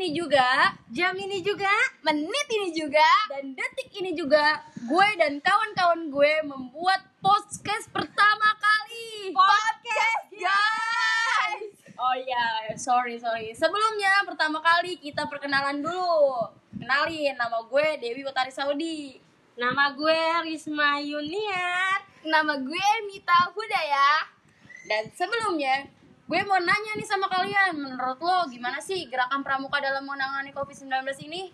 ini juga, Jam ini juga menit ini juga, dan detik ini juga, gue dan kawan-kawan gue membuat podcast pertama kali. Podcast, guys. Oh iya, sorry sorry. Sebelumnya pertama kali kita perkenalan dulu. Kenalin, nama gue Dewi Utari Saudi. Nama gue Risma Yuniar Nama gue Mita Hudaya. Dan sebelumnya, gue mau nanya nih sama kalian, menurut lo gimana sih gerakan pramuka dalam menangani COVID-19 ini?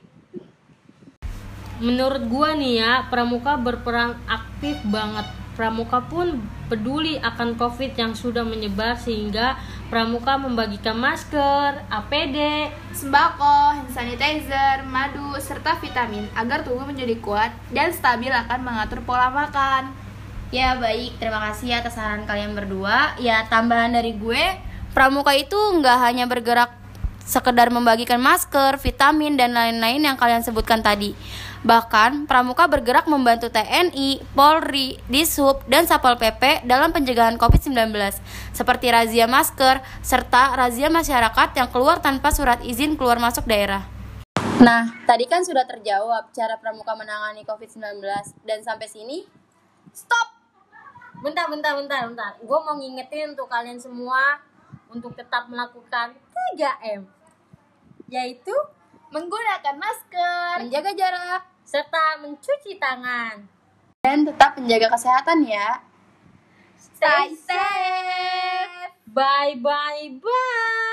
Menurut gua nih ya, Pramuka berperan aktif banget Pramuka pun peduli akan covid yang sudah menyebar sehingga Pramuka membagikan masker, APD, sembako, hand sanitizer, madu, serta vitamin agar tubuh menjadi kuat dan stabil akan mengatur pola makan. Ya baik, terima kasih atas saran kalian berdua. Ya tambahan dari gue, pramuka itu nggak hanya bergerak sekedar membagikan masker, vitamin dan lain-lain yang kalian sebutkan tadi. Bahkan, pramuka bergerak membantu TNI, Polri, Dishub, dan Satpol PP dalam pencegahan COVID-19, seperti razia masker serta razia masyarakat yang keluar tanpa surat izin keluar masuk daerah. Nah, tadi kan sudah terjawab cara pramuka menangani COVID-19 dan sampai sini stop. Bentar, bentar, bentar, bentar. Gue mau ngingetin untuk kalian semua untuk tetap melakukan 3M, yaitu Menggunakan masker menjaga jarak serta mencuci tangan. dan tetap menjaga kesehatan ya. Stay safe. Bye, bye, bye.